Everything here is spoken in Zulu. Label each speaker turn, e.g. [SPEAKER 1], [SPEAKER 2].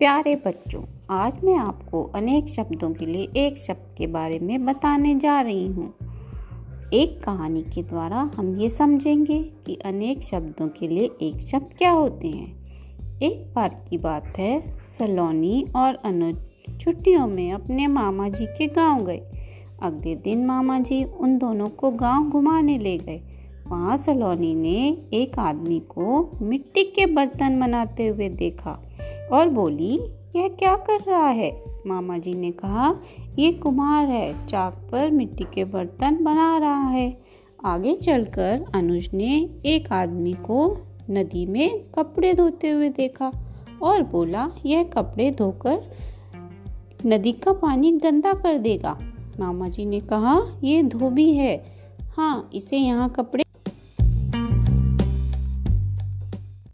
[SPEAKER 1] प्यारे बच्चों आज मैं आपको अनेक शब्दों के लिए एक शब्द के बारे में बताने जा रही हूँ। एक कहानी के द्वारा हम ये समझेंगे कि अनेक शब्दों के लिए एक शब्द क्या होते हैं। एक बार की बात है सलोनी और अनुज छुट्टियों में अपने मामा जी के गांव गए। अगले दिन मामा जी उन दोनों को गांव घुमाने ले गए। वहाँ सलोनी ने एक आदमी को मिट्टी के बर्तन बनाते हुए देखा। और बोली यह क्या कर रहा है? मामा जी ने कहा ये कुम्हार है चाक पर मिट्टी के बर्तन बना रहा है। आगे चलकर अनुज ने एक आदमी को नदी में कपड़े धोते हुए देखा और बोला यह कपड़े धोकर नदी का पानी गंदा कर देगा। मामा जी ने कहा यह धोबी है। हाँ इसे यहाँ कपड़े